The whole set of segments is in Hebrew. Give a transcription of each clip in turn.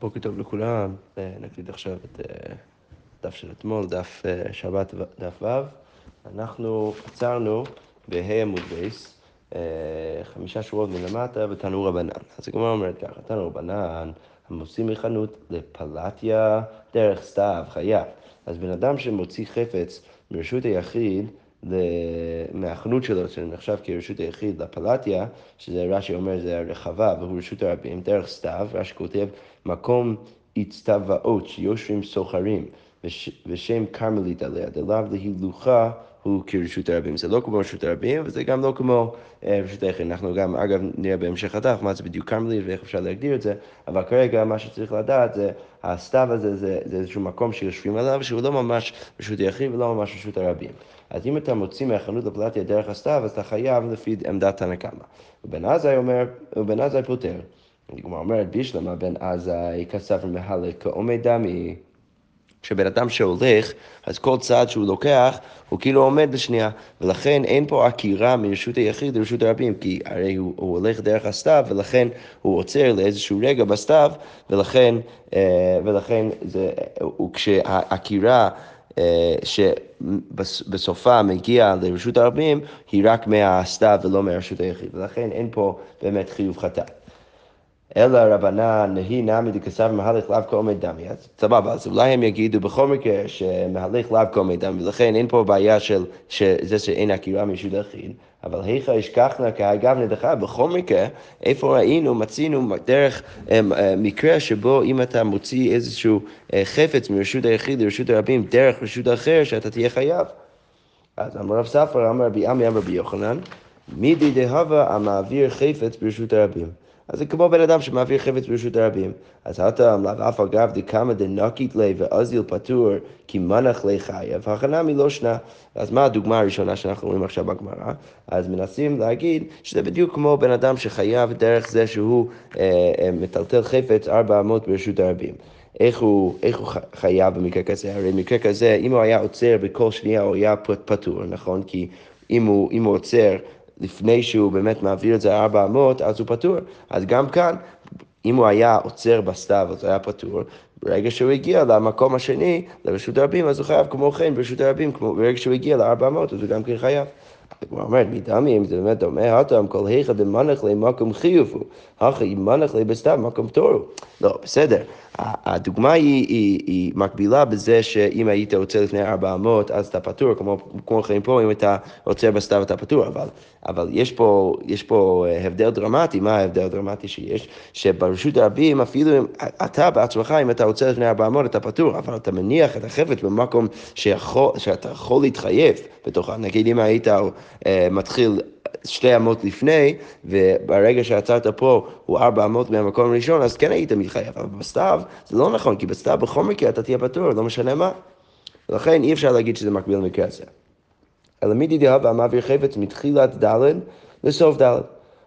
בוקר טוב לכולם, אה, נקליט עכשיו את אה, דף של אתמול, דף אה, שבת, דף ו'. אנחנו עצרנו בה' עמוד בייס, חמישה שורות מלמטה בתנו רבנן. אז הגמרא אומרת ככה, תנו רבנן, המוציא מחנות לפלטיה דרך סטיו, חייב. אז בן אדם שמוציא חפץ מרשות היחיד, מהחנות שלו, שנחשב כרשות היחיד, לפלטיה, שזה רש"י אומר זה הרחבה והוא רשות הרבים, דרך סתיו, רש"י כותב מקום הצטבעות שיושבים סוחרים ושם כרמלית עליה, דלאו להילוכה הוא כרשות הרבים. זה לא כמו רשות הרבים וזה גם לא כמו אה, רשות היחיד. אנחנו גם, אגב, נראה בהמשך הדף מה זה בדיוק כרמלית ואיך אפשר להגדיר את זה, אבל כרגע מה שצריך לדעת זה, הסתיו הזה זה, זה איזשהו מקום שיושבים עליו שהוא לא ממש רשות היחיד ולא ממש רשות הרבים. אז אם אתה מוציא מהחנות לפלטיה דרך הסתיו, אז אתה חייב לפי עמדת תנא קמא. ובן עזאי אומר, ובן עזאי פותר. הגמרא אומרת, בישלמה בן עזאי כסף ומהלך כעומד דמי. כשבן אדם שהולך, אז כל צעד שהוא לוקח, הוא כאילו עומד בשנייה, ולכן אין פה עקירה מרשות היחיד לרשות הרבים, כי הרי הוא, הוא הולך דרך הסתיו, ולכן הוא עוצר לאיזשהו רגע בסתיו, ולכן, אה, ולכן זה, הוא, כשהעקירה... אה, שבסופה מגיעה לרשות הרבים, היא רק מהסתיו ולא מהרשות היחיד, ולכן אין פה באמת חיוב חטאת. אלא רבנן נהי נמי דכסף מהלך לאו כל מי דמי. אז סבבה, אז אולי הם יגידו בכל מקרה שמהלך לאו כל מי דמי, ולכן אין פה בעיה של זה שאין עקירה משוד יחיד, אבל היכא ישכחנה כאגב נדחה, בכל מקרה, איפה ראינו, מצינו דרך אמ, אה, מקרה שבו אם אתה מוציא איזשהו אה, חפץ מרשות היחיד לרשות הרבים, דרך רשות אחר, שאתה תהיה חייב. אז אמר רב ספר, אמר רבי עמי, אמר רבי יוחנן, מידי דהבה המעביר חפץ ברשות הרבים. אז זה כמו בן אדם שמעביר חפץ ברשות הרבים. אז הטעם לאו אף אגב דקמא דנקית ליה ואזיל פטור כי מנח ליה חייב, הכנה מלא שנה. אז מה הדוגמה הראשונה שאנחנו רואים עכשיו בגמרא? אז מנסים להגיד שזה בדיוק כמו בן אדם שחייב דרך זה שהוא אה, אה, מטלטל חפץ ארבע אמות ברשות הרבים. איך הוא, איך הוא חייב במקרה כזה? הרי במקרה כזה, אם הוא היה עוצר בכל שנייה, הוא היה פטור, נכון? כי אם הוא, אם הוא עוצר לפני שהוא באמת מעביר את זה ארבע אמות, אז הוא פטור. אז גם כאן, אם הוא היה עוצר בסתיו, אז היה פטור. ברגע שהוא הגיע למקום השני, לרשות הרבים, אז הוא חייב כמו כן ברשות הרבים, כמו ברגע שהוא הגיע לארבע אמות, אז הוא גם כן חייב. הגמרא אומרת, מדמי, אם זה באמת דומה, הטעם כל היכא דמנח למקום חיוב הוא, הכי מנח בסתיו מקום תור הוא. לא, בסדר. הדוגמה היא, היא, היא מקבילה בזה שאם היית רוצה לפני 400 אז אתה פטור, כמו, כמו כן פה, אם אתה רוצה בסתיו אתה פטור, אבל, אבל יש, פה, יש פה אה, הבדל דרמטי, מה ההבדל הדרמטי שיש? שברשות הרבים אפילו אם אתה בעצמך, אם אתה רוצה לפני 400 אתה פטור, אבל אתה מניח את החפץ במקום שיכול, שאתה יכול להתחייב בתוכה, נגיד אם היית מתחיל שתי אמות לפני, וברגע שעצרת פה הוא ארבע אמות מהמקום הראשון, אז כן היית מתחייב, אבל בסתיו זה לא נכון, כי בסתיו בכל מקרה אתה תהיה פטור, לא משנה מה. ולכן אי אפשר להגיד שזה מקביל למקרה הזה. אלא מידי דהבה מעביר חפץ מתחילת ד' לסוף ד'.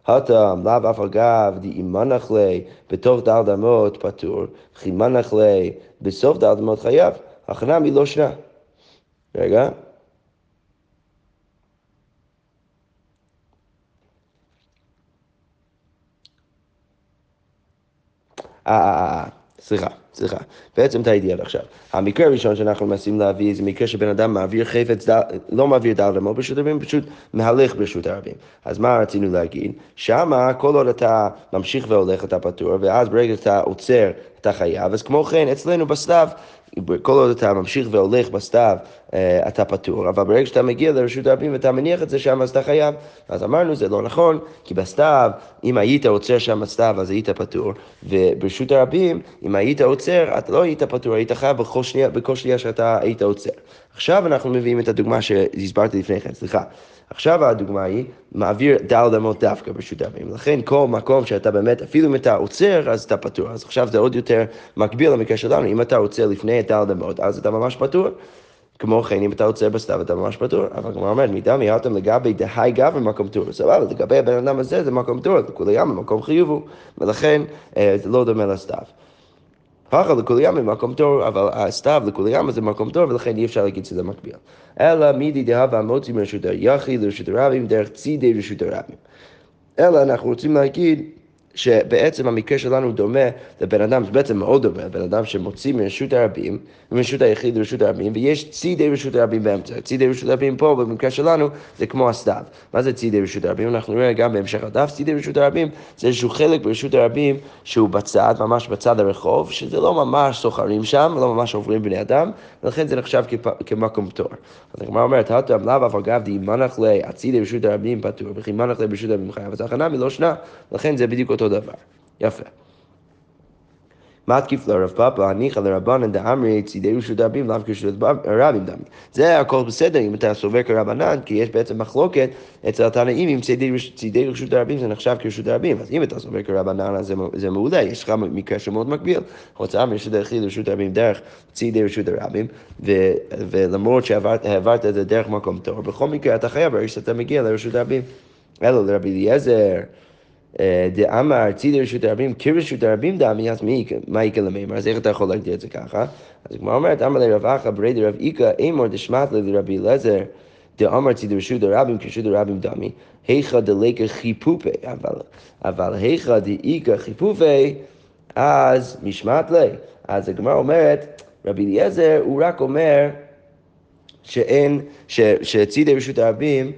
הטעם לאו אף אגב דאימנח לי בתוך ד' אמות פטור, חימנח לי בסוף ד' אמות חייב, הכנה מלא שנה. רגע. אה, אה, אה, סליחה, סליחה. בעצם טעיתי עד עכשיו. המקרה הראשון שאנחנו מנסים להביא זה מקרה שבן אדם מעביר חפץ, לא מעביר דל דמו ברשות הרבים, פשוט מהלך ברשות הרבים. אז מה רצינו להגיד? שמה כל עוד אתה ממשיך והולך אתה פטור, ואז ברגע שאתה עוצר אתה חייב, אז כמו כן אצלנו בסתיו כל עוד אתה ממשיך והולך בסתיו, אה, אתה פטור, אבל ברגע שאתה מגיע לרשות הרבים ואתה מניח את זה שם, אז אתה חייב. אז אמרנו, זה לא נכון, כי בסתיו, אם היית עוצר שם בסתיו, אז היית פטור, וברשות הרבים, אם היית עוצר, אתה לא היית פטור, היית חייב בכל שנייה, בכל שנייה שאתה היית עוצר. עכשיו אנחנו מביאים את הדוגמה שהסברתי לפני כן, סליחה. עכשיו הדוגמה היא, מעביר דל אמות דווקא ברשות הרבים. לכן כל מקום שאתה באמת, אפילו אם אתה עוצר, אז אתה פטור. אז עכשיו זה עוד יותר מקביל למקרה שלנו. אם אתה עוצר לפני דל אמות, אז אתה ממש פטור. כמו כן, אם אתה עוצר בסתיו, אתה ממש פטור. אבל כמו אומרת, מידה מיהרתם לגבי דהי גבר במקום טור. סבבה, לגבי הבן אדם הזה זה מקום טור, לכולי ים במקום חיוב הוא. ולכן אה, זה לא דומה לסתיו. פחד לכולי ים במקום טוב, אבל הסתיו לכולי ים זה מקום טוב, ולכן אי אפשר להגיד שזה מקביל. אלא מידי דהבה מוציא מרשות היחיד לרשות הרבים דרך צידי רשות הרבים. אלא אנחנו רוצים להגיד שבעצם המקרה שלנו דומה לבן אדם, זה בעצם מאוד דומה, לבן אדם שמוציא מרשות הרבים, מרשות היחיד לרשות הרבים, ויש צידי רשות הרבים באמצע. צידי רשות הרבים פה, במקרה שלנו, זה כמו הסתיו. מה זה צידי רשות הרבים? אנחנו נראה גם בהמשך הדף, צידי רשות הרבים זה איזשהו חלק ברשות הרבים שהוא בצד, ממש בצד הרחוב, שזה לא ממש סוחרים שם, לא ממש עוברים בני אדם, ולכן זה נחשב כמקום פטור. אז הגמרא אומרת, הטעם לאו אף אגב דאימנח ליה, הצידי רשות הרבים פטור, וכי מנח ליה ברשות הרבים חייב, אז הכנה מלא שנה, לכן זה בדיוק אותו דבר. יפה. מתקיף לרב פאפא, הניחא לרבנן דאמרי צידי רשות הרבים לאו כרשות הרבים דמי. זה הכל בסדר אם אתה סובר כרבנן, כי יש בעצם מחלוקת אצל התנאים אם צידי רשות הרבים זה נחשב כרשות הרבים. אז אם אתה סובר כרבנן אז זה מעולה, יש לך מקרה שמאוד מקביל. הוצאה מרשות היחיד לרשות הרבים דרך צידי רשות הרבים, ולמרות שהעברת את זה דרך מקום טוב, בכל מקרה אתה חייב שאתה מגיע לרשות הרבים. אלו לרבי אליעזר. דאמר צידי רשות הרבים כרשות הרבים דמי, אז מה יקרה למימר? אז איך אתה יכול להגדיר את זה ככה? אז כמו אומרת, אמר לרב אחא ברי דרב איכא אמור דשמט לרבי אליעזר דאמר צידי רשות הרבים כרשות הרבים דמי, היכא דליקה חיפופי, אבל היכא דאיכא חיפופי, אז משמט לי. אז הגמרא אומרת, רבי אליעזר הוא רק אומר שאין, שצידי רשות הרבים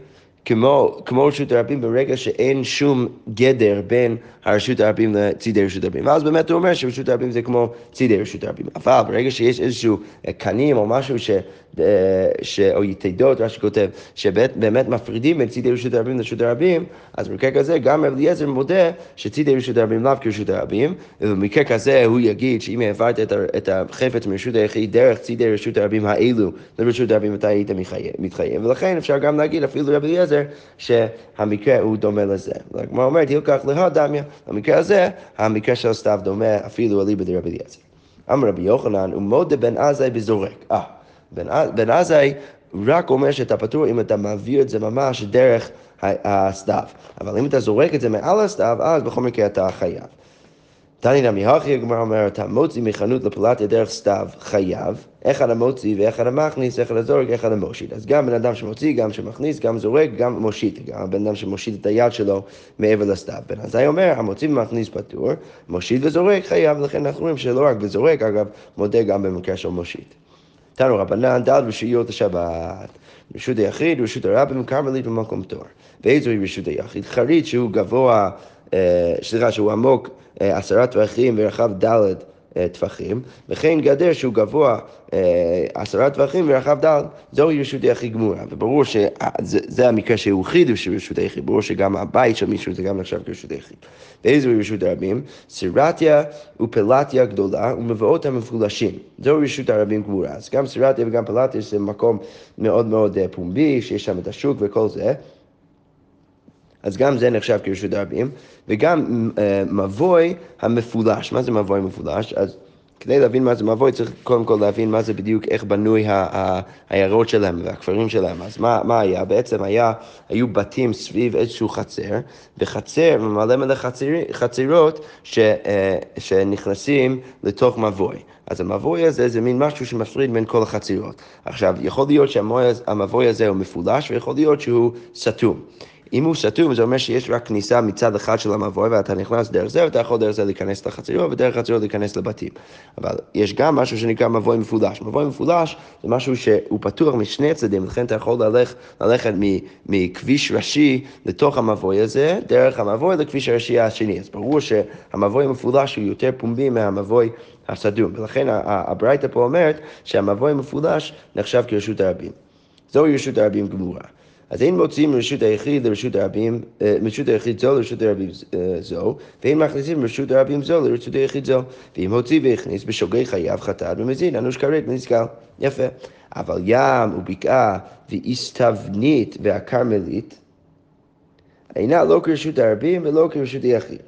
כמו, כמו רשות הרבים ברגע שאין שום גדר בין הרשות הרבים לצידי רשות הרבים. ואז באמת הוא אומר שרשות הרבים זה כמו צידי רשות הרבים. אבל ברגע שיש איזשהו קנים או משהו ש... אה, ש... או יתדות, רש"י כותב, שבאמת מפרידים בין צידי רשות הרבים לרשות הרבים, אז במקרה כזה גם אליעזר מודה שצידי רשות הרבים לאו כרשות הרבים, ובמקרה כזה הוא יגיד שאם העברת את החפץ מרשות היחיד דרך צידי רשות הרבים האלו לרשות הרבים אתה היית מתחייב, ולכן אפשר גם להגיד אפילו רב אליעזר שהמקרה הוא דומה לזה. כמו אומרת, ילקח לה דמיה, במקרה הזה המקרה של סתיו דומה אפילו אליבא דרבי אליעזר. אמר רבי יוחנן, ומודה בן עזאי בזורק. אה, בן עזאי רק אומר שאתה פטור אם אתה מעביר את זה ממש דרך הסתיו. אבל אם אתה זורק את זה מעל הסתיו, אז בכל מקרה אתה חייב. תני נמי הכי הגמרא אומרת, המוציא מחנות לפלטיה דרך סתיו חייב, אחד המוציא ואחד המכניס, אחד הזורק, אחד המושיט. אז גם בן אדם שמוציא, גם שמכניס, גם זורק, גם מושיט. גם בן אדם שמושיט את היד שלו מעבר לסתיו. בן עזאי אומר, המוציא ומכניס פטור, מושיט וזורק חייב, לכן אנחנו רואים שלא רק בזורק, אגב, מודה גם במקרה של מושיט. תנו רבנן, דל רשויות השבת. רשות היחיד, רשות הרבים, כרמלית במקום תור. ואיזו רשות היחיד? חריץ שהוא גבוה, אה, סליחה, שהוא עמוק עשרה טווחים ורחב ד' אה, טפחים, וכן גדר שהוא גבוה עשרה טווחים ורחב ד', זוהי רשות היחיד גמורה. וברור שזה המקרה שהוא חידוש של רשות היחיד, ברור שגם הבית של מישהו זה גם נחשב כרשות היחיד. ואיזו רשות הרבים? סירתיה ופלטיה גדולה ומבואות המפולשים. זו רשות הרבים גמורה. אז גם סירתיה וגם פלטיה זה מקום מאוד מאוד פומבי, שיש שם את השוק וכל זה. אז גם זה נחשב כרשות הרבים, וגם uh, מבוי המפולש. מה זה מבוי מפולש? אז כדי להבין מה זה מבוי צריך קודם כל להבין מה זה בדיוק, איך בנוי העיירות שלהם והכפרים שלהם. אז מה, מה היה? בעצם היה, היו בתים סביב איזשהו חצר, וחצר, מלא מלא חציר, חצירות ש, uh, שנכנסים לתוך מבוי. אז המבוי הזה זה מין משהו שמפריד בין כל החצירות. עכשיו, יכול להיות שהמבוי הזה הוא מפולש, ויכול להיות שהוא סתום. אם הוא סתום, זה אומר שיש רק כניסה מצד אחד של המבוי, ואתה נכנס דרך זה, ואתה יכול דרך זה להיכנס לחצריות, ודרך החצריות להיכנס לבתים. אבל יש גם משהו שנקרא מבוי מפולש. מבוי מפולש זה משהו שהוא פתוח משני הצדדים, לכן אתה יכול ללכת, ללכת מכביש ראשי לתוך המבוי הזה, דרך המבוי לכביש הראשי השני. אז ברור שהמבוי המפולש הוא יותר פומבי מהמבוי הסדום, ולכן הברייתא פה אומרת שהמבוי המפולש נחשב כרשות הרבים. זוהי רשות הרבים גמורה. אז אין מוציאים מרשות היחיד לרשות הרבים, אה, מרשות היחיד זו לרשות הרבים אה, זו, ואין מכניסים מרשות הרבים זו לרשות היחיד זו. ואם הוציא והכניס בשוגי חייו חטאת ומזין, אנוש כרת ונזכר. יפה. אבל ים ובקעה ואיסתבנית והכרמלית אינה לא כרשות הרבים ולא כרשות היחיד.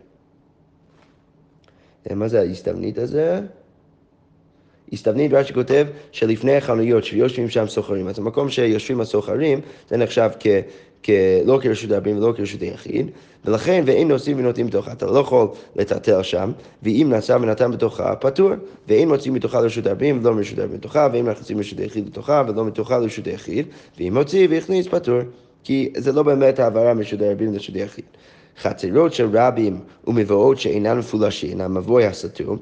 אה, מה זה האיסתבנית הזה? הסתבנית רש"י כותב שלפני החנויות שיושבים שם סוחרים, אז המקום שיושבים הסוחרים זה נחשב כ... כ... לא כרשות הרבים ולא כרשות היחיד, ולכן ואין נושאים ונותנים בתוכה, אתה לא יכול לטלטל שם, ואם נשא ונתן בתוכה, פטור, ואין מוצאים מתוכה לרשות הרבים ולא מרשות הרבים בתוכה, ואין מכניסים לרשות היחיד בתוכה ולא מתוכה לרשות היחיד, ואם מוציא והכניס פטור, כי זה לא באמת העברה מרשות הרבים לרשות היחיד. חצרות של רבים ומבואות שאינן מפולשים, המבוי הסתום,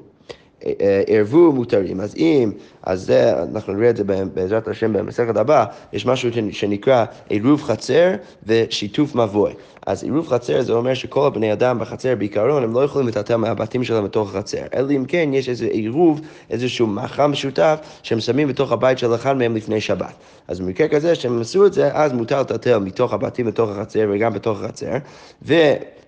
ערבו מותרים. אז אם, אז זה, אנחנו נראה את זה בעזרת השם במסכת הבא, יש משהו שנקרא עירוב חצר ושיתוף מבוי. אז עירוב חצר זה אומר שכל הבני אדם בחצר בעיקרון הם לא יכולים לטלטל מהבתים שלהם בתוך החצר, אלא אם כן יש איזה עירוב, איזשהו מאכל משותף שהם שמים בתוך הבית של אחד מהם לפני שבת. אז במקרה כזה שהם עשו את זה, אז מותר לטלטל מתוך הבתים בתוך החצר וגם בתוך החצר. ו...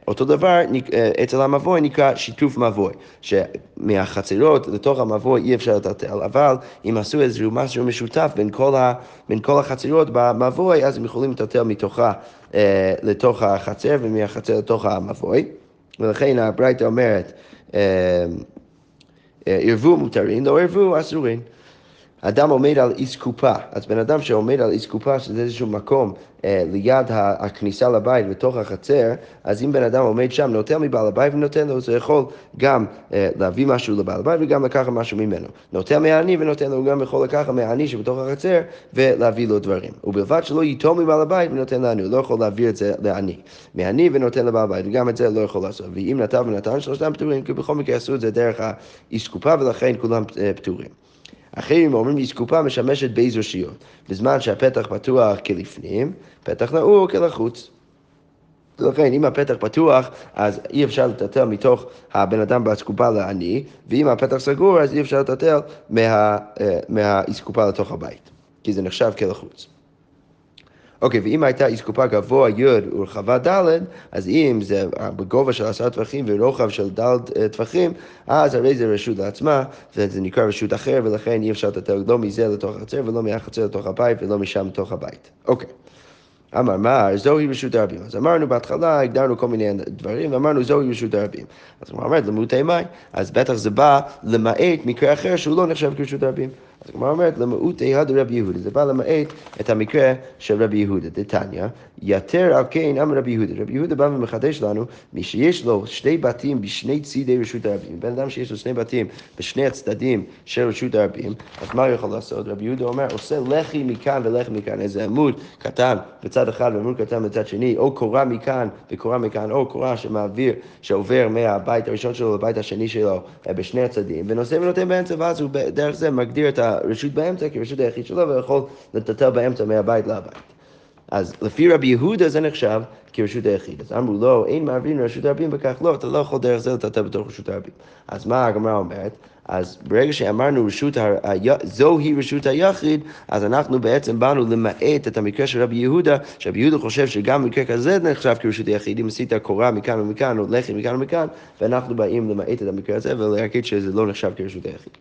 אותו דבר אה, אצל המבוי נקרא שיתוף מבוי, שמהחצרות לתוך המבוי אי אפשר לטלטל, אבל אם עשו איזשהו משהו משותף בין כל, ה, בין כל החצרות במבוי, אז הם יכולים לטלטל מתוכה אה, לתוך החצר ומהחצר לתוך המבוי, ולכן הברייתא אומרת, אה, אה, ערבו מותרים, לא ערבו אסורים. אדם עומד על איסקופה, אז בן אדם שעומד על איסקופה, שזה איזשהו מקום אה, ליד הכניסה לבית, בתוך החצר, אז אם בן אדם עומד שם, נותן מבעל הבית ונותן לו, זה יכול גם אה, להביא משהו לבעל הבית וגם לקחת משהו ממנו. נותן מהעני ונותן לו, גם יכול לקחת מהעני שבתוך החצר ולהביא לו דברים. ובלבד שלא ייטול מבעל הבית ונותן לעני, הוא לא יכול להעביר את זה לעני. מעני ונותן לבעל הבית, וגם את זה לא יכול לעשות. ואם נתן ונתן, שלושתם פטורים, כי בכל מקרה עשו את זה דרך האיסקופה ולכן כולם אה, פטורים. אחרים אומרים אסקופה משמשת באיזו רשויות. בזמן שהפתח פתוח כלפנים, פתח נעור כלחוץ. ולכן אם הפתח פתוח, אז אי אפשר לטלטל מתוך הבן אדם באסקופה לעני, ואם הפתח סגור, אז אי אפשר לטלטל מה, אה, מהאסקופה לתוך הבית, כי זה נחשב כלחוץ. אוקיי, ואם הייתה אסקופה גבוה י' ורחבה ד', אז אם זה בגובה של עשרה טווחים ורוחב של ד' אה, טווחים, אז הרי זה רשות לעצמה, וזה נקרא רשות אחר, ולכן אי אפשר לתת לא מזה לתוך החצר ולא מהחצר לתוך הבית ולא משם לתוך הבית. אוקיי. אמר מה, זוהי רשות הרבים. אז אמרנו בהתחלה, הגדרנו כל מיני דברים, ואמרנו זוהי רשות הרבים. אז הוא אומר, למותי מים, אז בטח זה בא למעט מקרה אחר שהוא לא נחשב כרשות הרבים. אז הגמרא אומרת, למעוט איהד רבי יהודה, זה בא למעט את המקרה של רבי יהודה, דתניא, יתר על כן אמר רבי יהודה. רבי יהודה בא ומחדש לנו, מי שיש לו שני בתים בשני צידי רשות הרבים, בן אדם שיש לו שני בתים בשני הצדדים של רשות הרבים, אז מה הוא יכול לעשות? רבי יהודה אומר, עושה לחי מכאן ולחי מכאן, איזה עמוד קטן בצד אחד ועמוד קטן בצד שני, או קורה מכאן וקורה מכאן, או קורה שמעביר, שעובר מהבית הראשון שלו לבית השני שלו אה, בשני הצדדים, ונושא ונותן באמצע, ואז הוא דרך זה מגדיר את הרשות באמצע כרשות היחיד שלו, ויכול לטטל באמצע מהבית לבית. אז לפי רבי יהודה זה נחשב כרשות היחיד. אז אמרו לא, אין מעבירים לרשות הרבים בכך, לא, אתה לא יכול דרך זה לטטל בתוך רשות הרבים. אז מה הגמרא אומרת? אז ברגע שאמרנו רשות, ה... זוהי רשות היחיד, אז אנחנו בעצם באנו למעט את המקרה של רבי יהודה, שרבי יהודה חושב שגם במקרה כזה נחשב כרשות היחיד, אם עשית קורה מכאן ומכאן, או לחם מכאן ומכאן, ואנחנו באים למעט את המקרה הזה ולהגיד שזה לא נחשב כרשות היחיד.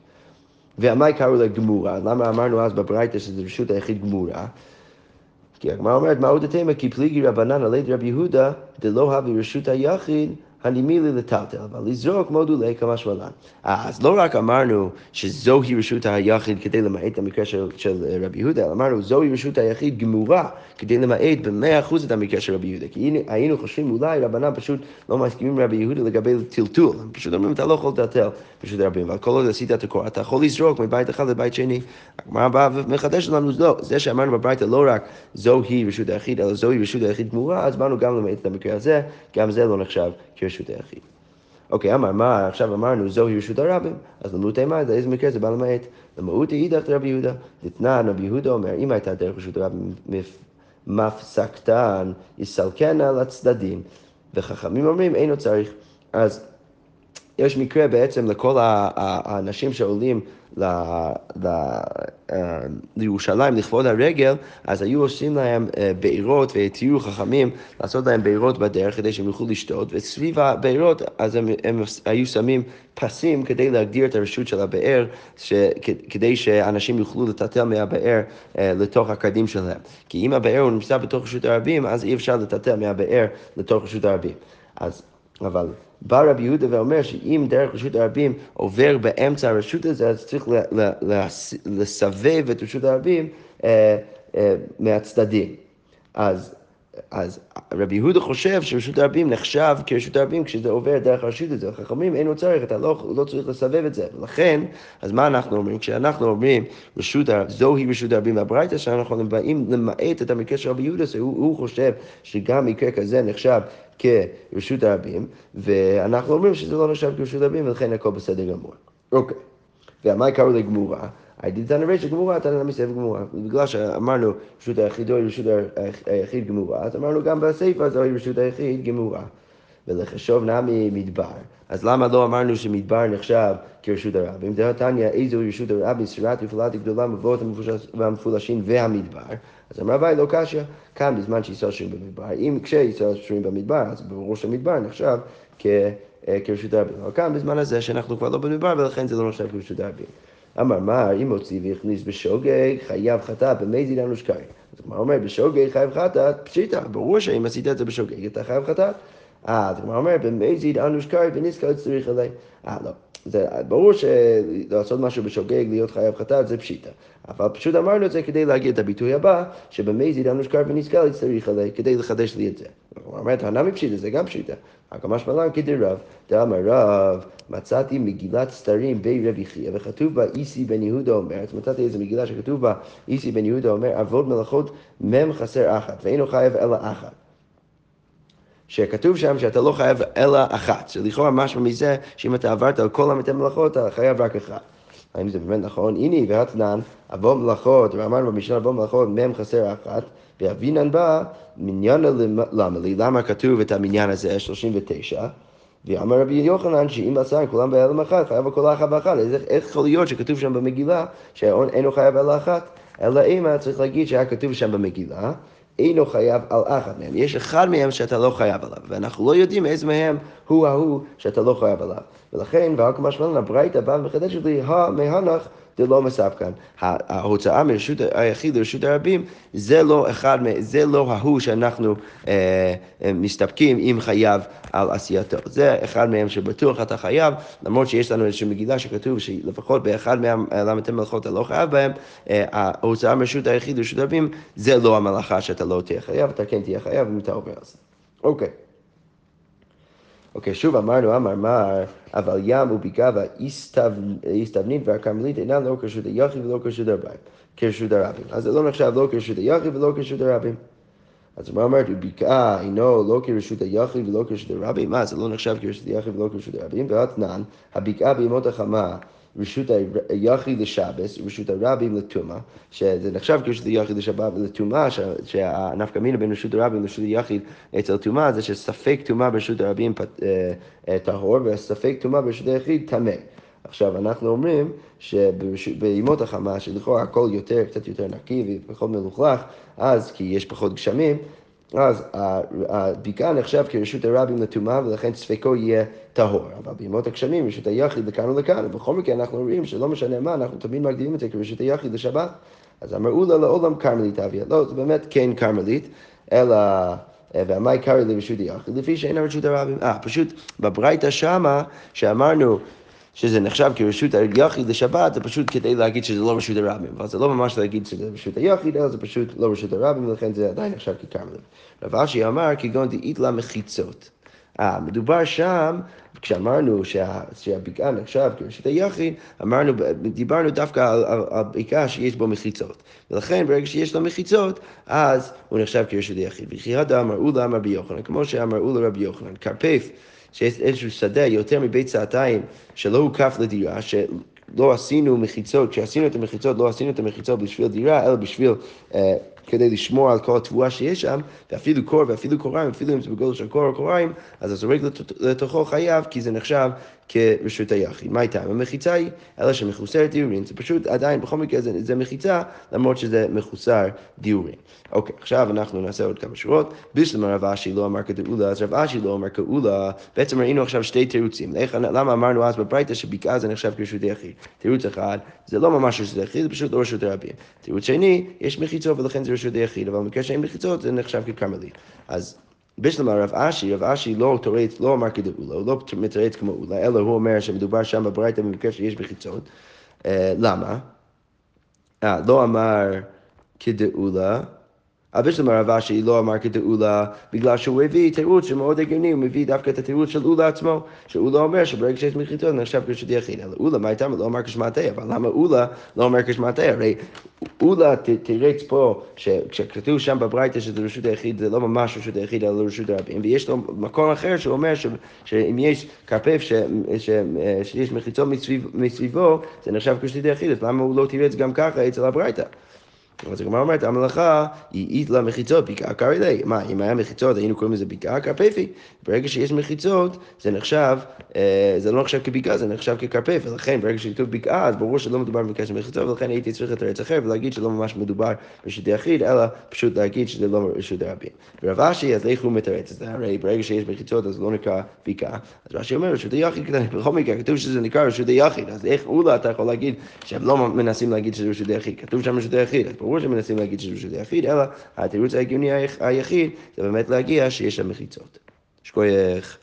ועמי קראו לה גמורה, למה אמרנו אז בברייתא שזה רשות היחיד גמורה? כי הגמרא אומרת, מהו דתימה כי פליגי רבנן עלי רבי יהודה דלא הביא רשות היחיד הנימילי לטלטל, אבל לזרוק מודולי כמה שמלן. אז לא רק אמרנו שזוהי רשות היחיד כדי למעט המקרה של, של רבי יהודה, אלא אמרנו זוהי רשות היחיד גמורה כדי למעט במאה אחוז את המקרה של רבי יהודה. כי היינו חושבים אולי רבנן פשוט לא מסכימים רבי יהודה לגבי טלטול. הם פשוט אומרים אתה לא יכול לטלטל רשות רבים, אבל כל עוד עשית את הקור, אתה יכול לזרוק מבית אחד לבית שני. הגמרא באה ומחדשת לנו, לא, זה שאמרנו בברייתא לא רק זוהי רשות היחיד, אלא זוהי רשות היחיד גמורה, אז באנו גם למעט את המקרה הזה, גם זה לא נחשב כרשות היחיד. אוקיי, אמר, מה, עכשיו אמרנו, זוהי רשות הרבים, אז למות אימה, איזה מקרה זה בא למעט? למהות אידך רבי יהודה. דתנן רבי יהודה אומר, אם הייתה דרך רשות הרבים מפסקתן, יסלקנה לצדדים. וחכמים אומרים, אינו צריך. אז יש מקרה בעצם לכל האנשים שעולים אה, לירושלים לכבוד הרגל, אז היו עושים להם אה, בארות והתירו חכמים לעשות להם בארות בדרך כדי שהם יוכלו לשתות, וסביב הבארות אז הם, הם היו שמים פסים כדי להגדיר את הרשות של הבאר, ש, כדי שאנשים יוכלו לטטל מהבאר אה, לתוך הקדים שלהם. כי אם הבאר הוא נמצא בתוך רשות הרבים, אז אי אפשר לטטל מהבאר לתוך רשות הרבים. אז, אבל בא רבי יהודה ואומר שאם דרך רשות הרבים עובר באמצע הרשות הזה, אז צריך לסבב את רשות הרבים אה, אה, מהצדדים. אז אז רבי יהודה חושב שרשות הרבים נחשב כרשות הרבים כשזה עובר דרך הרשות הזאת. חכמים אין לו צורך, אתה לא, לא צריך לסבב את זה. ולכן, אז מה אנחנו אומרים? כשאנחנו אומרים רשות, זוהי רשות הרבים והברייתא שלנו, אנחנו באים למעט את המקרה של רבי יהודה, הוא, הוא חושב שגם מקרה כזה נחשב כרשות הרבים, ואנחנו אומרים שזה לא נחשב כרשות הרבים, ולכן הכל בסדר גמור. אוקיי. ומה קראו לגמורה? הייתי תנא רישא גמורה, תנא מסייף גמורה. בגלל שאמרנו רשות היחיד או רשות היחיד גמורה, אז אמרנו גם בסיפא זוהי רשות היחיד גמורה. ולחשוב נמי מדבר. אז למה לא אמרנו שמדבר נחשב כרשות הרבים? דרך תניא, איזו רשות הרבים, ספירת ופעולת גדולה, מבואות המפולשים והמדבר. אז אמר ביי לא קשיא, כאן בזמן שישראל שורים במדבר. אם כשישראל שורים במדבר, אז ברור שהמדבר נחשב כרשות הרבים. אבל כאן בזמן הזה שאנחנו כבר לא במדבר, ולכן זה לא נחשב כרשות הרבים. אמר מר, אם הוציא והכניס בשוגג, חייב חטאת במזיד אנושקאי. אז הגמרא אומר, בשוגג חייב חטאת, פשיטא, ברור שאם עשית את זה בשוגג, אתה חייב חטאת. אה, אז הגמרא אומר, במזיד אנושקאי וניסקל צריך עלי. אה, לא. זה ברור שלעשות משהו בשוגג, להיות חייב חטאת, זה פשיטא. אבל פשוט אמרנו את זה כדי להגיד את הביטוי הבא, שבמזיד אנושקר ונזכר צריך עלי, כדי לחדש לי את זה. הוא אומר, טענה מפשיטא, זה גם פשיטא. ממש מלן כדרב, דאמר רב, מצאתי מגילת סתרים בי רבי חייא, וכתוב בה איסי בן יהודה אומר, אז מצאתי איזה מגילה שכתוב בה איסי בן יהודה אומר, עבוד מלאכות מם חסר אחת, ואינו חייב אלא אחת. שכתוב שם שאתה לא חייב אלא אחת, שלכאורה משמע מזה שאם אתה עברת על כל המתי מלאכות, אתה חייב רק אחת. האם זה באמת נכון? הנה והתנן, אבוא מלאכות, ואמרנו במשנה אבוא מלאכות, מם חסר אחת, ואבינן בא, מניינה למה לי, למה כתוב את המניין הזה, 39? ואמר רבי יוחנן שאם עשה כולם בהלם אחת, חייב כל אחת ואחת. איך יכול להיות שכתוב שם במגילה שאינו חייב אלא אחת? אלא אם צריך להגיד שהיה כתוב שם במגילה אינו חייב על אחת מהם. יש אחד מהם שאתה לא חייב עליו, ואנחנו לא יודעים איזה מהם הוא ההוא שאתה לא חייב עליו. ולכן, ועל שמלן, הברייתא באה ומחדשת לי, דלא מספקן. ההוצאה מרשות היחיד לרשות הרבים, זה לא אחד, זה לא ההוא שאנחנו אה, אה, מסתפקים אם חייב על עשייתו. זה אחד מהם שבטוח אתה חייב, למרות שיש לנו איזושהי מגילה שכתוב שלפחות באחד מהם אתם מלאכות אתה לא חייב בהם, אה, ההוצאה מרשות היחיד לרשות הרבים, זה לא המלאכה שאתה לא תהיה חייב, אתה כן תהיה חייב אם אתה עובר על זה. אוקיי. Okay. אוקיי, שוב אמרנו, אמר מר, אבל ים ובקעה והאיסתבנית והכרמלית אינם לא כשרות היחיד ולא כשרות הרבים, כשרות הרבים. אז זה לא נחשב לא כשרות היחיד ולא כשרות הרבים. אז מה אומרת, בקעה אינו לא כרשות היחיד ולא כרשות הרבים? מה, זה לא נחשב כרשות היחיד ולא כרשות הרבים? ואתנן, הבקעה בימות החמה רשות היחיד לשבס, רשות הרבים לטומאה, שזה נחשב כרשות היחיד לשבת לטומאה, שהנפקא מינה בין רשות הרבים לרשות היחיד אצל טומאה, זה שספק טומאה ברשות הרבים אה, אה, טהור, וספק טומאה ברשות היחיד טמא. עכשיו, אנחנו אומרים שבימות החמה, שלכאורה הכל יותר, קצת יותר נקי ופחות מלוכלך, אז כי יש פחות גשמים, אז הבקעה נחשב כרשות הרבים לטומאה ולכן ספקו יהיה טהור. אבל בימות הגשמים רשות היחיד לכאן ולכאן, ובכל מקרה אנחנו רואים שלא משנה מה, אנחנו תמיד מקדימים את זה כרשות היחיד לשבת. אז אמרו לה לעולם כרמלית אביה. לא, זה באמת כן כרמלית, אלא... והמאי קרעי לרשות היחיד, לפי שאין רשות הרבים. אה, פשוט בברייתא שמה, שאמרנו שזה נחשב כרשות היחיד לשבת, זה פשוט כדי להגיד שזה לא רשות הרבים. אבל זה לא ממש להגיד שזה רשות היחיד, אלא זה פשוט לא רשות הרבים, ולכן זה עדיין נחשב ככרמלים. רב אשי אמר כגון דאית לה מחיצות. אה, מדובר שם, כשאמרנו שה, שהבקעה נחשב כרשות היחיד, אמרנו, דיברנו דווקא על, על, על בקעה שיש בו מחיצות. ולכן ברגע שיש לו מחיצות, אז הוא נחשב כרשות היחיד. וכי הדה אמרו לה אמר רבי יוחנן, כמו שאמרו לרבי יוחנן, כרפף שיש איזשהו שדה יותר מבית צעתיים שלא הוקף לדירה, שלא עשינו מחיצות, כשעשינו את המחיצות, לא עשינו את המחיצות בשביל דירה, אלא בשביל... אה, כדי לשמור על כל התבואה שיש שם, ואפילו קור ואפילו קוריים, אפילו אם זה בגודל של קור או קוריים, אז הזורק לתוכו חייב, כי זה נחשב כרשות היחיד. מה הייתה? המחיצה היא, אלא שמחוסרת דיורין, זה פשוט עדיין, בכל מקרה זה, זה מחיצה, למרות שזה מחוסר דיורין. אוקיי, עכשיו אנחנו נעשה עוד כמה שורות. בשלמה רב אשי לא אמר כדאולה, אז רב אשי לא אמר כאולה. בעצם ראינו עכשיו שתי תירוצים. איך, למה אמרנו אז בברייתא שבקעה זה נחשב כרשות היחיד? תירוץ אחד, זה לא ממש רשות היחיד, זה פשוט לא רשות הרבים. תירוץ שני, יש מחיצות ולכן זה רשות היחיד, אבל במקרה שאין מחיצות זה נחשב ככרמלית. אז בשלמה רב אשי, רב אשי לא תורץ, לא אמר כדאולה, הוא לא מתרץ כמו אולה, אלא הוא אומר שמדובר שם בברייתא במקרה שיש מחיצות. למה? לא אמר כדאולה. אבל בשלמה רב אשי לא אמר כתעולה, בגלל שהוא הביא תירוץ שמאוד הגיוני, הוא מביא דווקא את התירוץ של אולה עצמו, שאולה אומר שברגע שיש מחיצות נחשב כשוד יחיד. אלא אולה, מה הייתה? לא אמר כשמעתה, אבל למה אולה לא אומר כשמעתה? הרי אולה תירץ פה, שכשכתוב שם בברייתא שזה רשות היחיד, זה לא ממש רשות היחיד, אלא רשות הרבים, ויש לו מקום אחר שהוא אומר שאם יש כרפף שיש מחיצות מסביבו, זה נחשב כשוד יחיד, אז למה הוא לא תירץ גם ככה אצל הברייתא? אז הגמרא אומרת, המלאכה היא אית לה מחיצות, בקעה קרעי מה, אם היה מחיצות היינו קוראים לזה בקעה קרפפי. ברגע שיש מחיצות, זה נחשב, אה, זה לא נחשב כבקעה, זה נחשב כקרפף, ולכן ברגע שכתוב בקעה, אז ברור שלא מדובר במקרה של מחיצות, ולכן הייתי צריך לתרץ אחר ולהגיד שלא ממש מדובר ברשות יחיד, אלא פשוט להגיד שזה לא רשות הרבים. ורב אשי, אז איך הוא מתרץ את זה? הרי ברגע שיש מחיצות אז לא נקרא בקעה. אז רש"י אומר, רשות היחיד, בכל מקרה, כתוב שזה נקרא רשות היחיד, אז איך אולי אתה יכול להגיד שהם לא מנסים להגיד שזה רשות היחיד, כתוב שם רשות היחיד, ברור שמנסים להגיד שזה היחיד, אלא התירוץ ההגיוני היחיד זה באמת להגיע שיש שם מחיצות. שכוייך.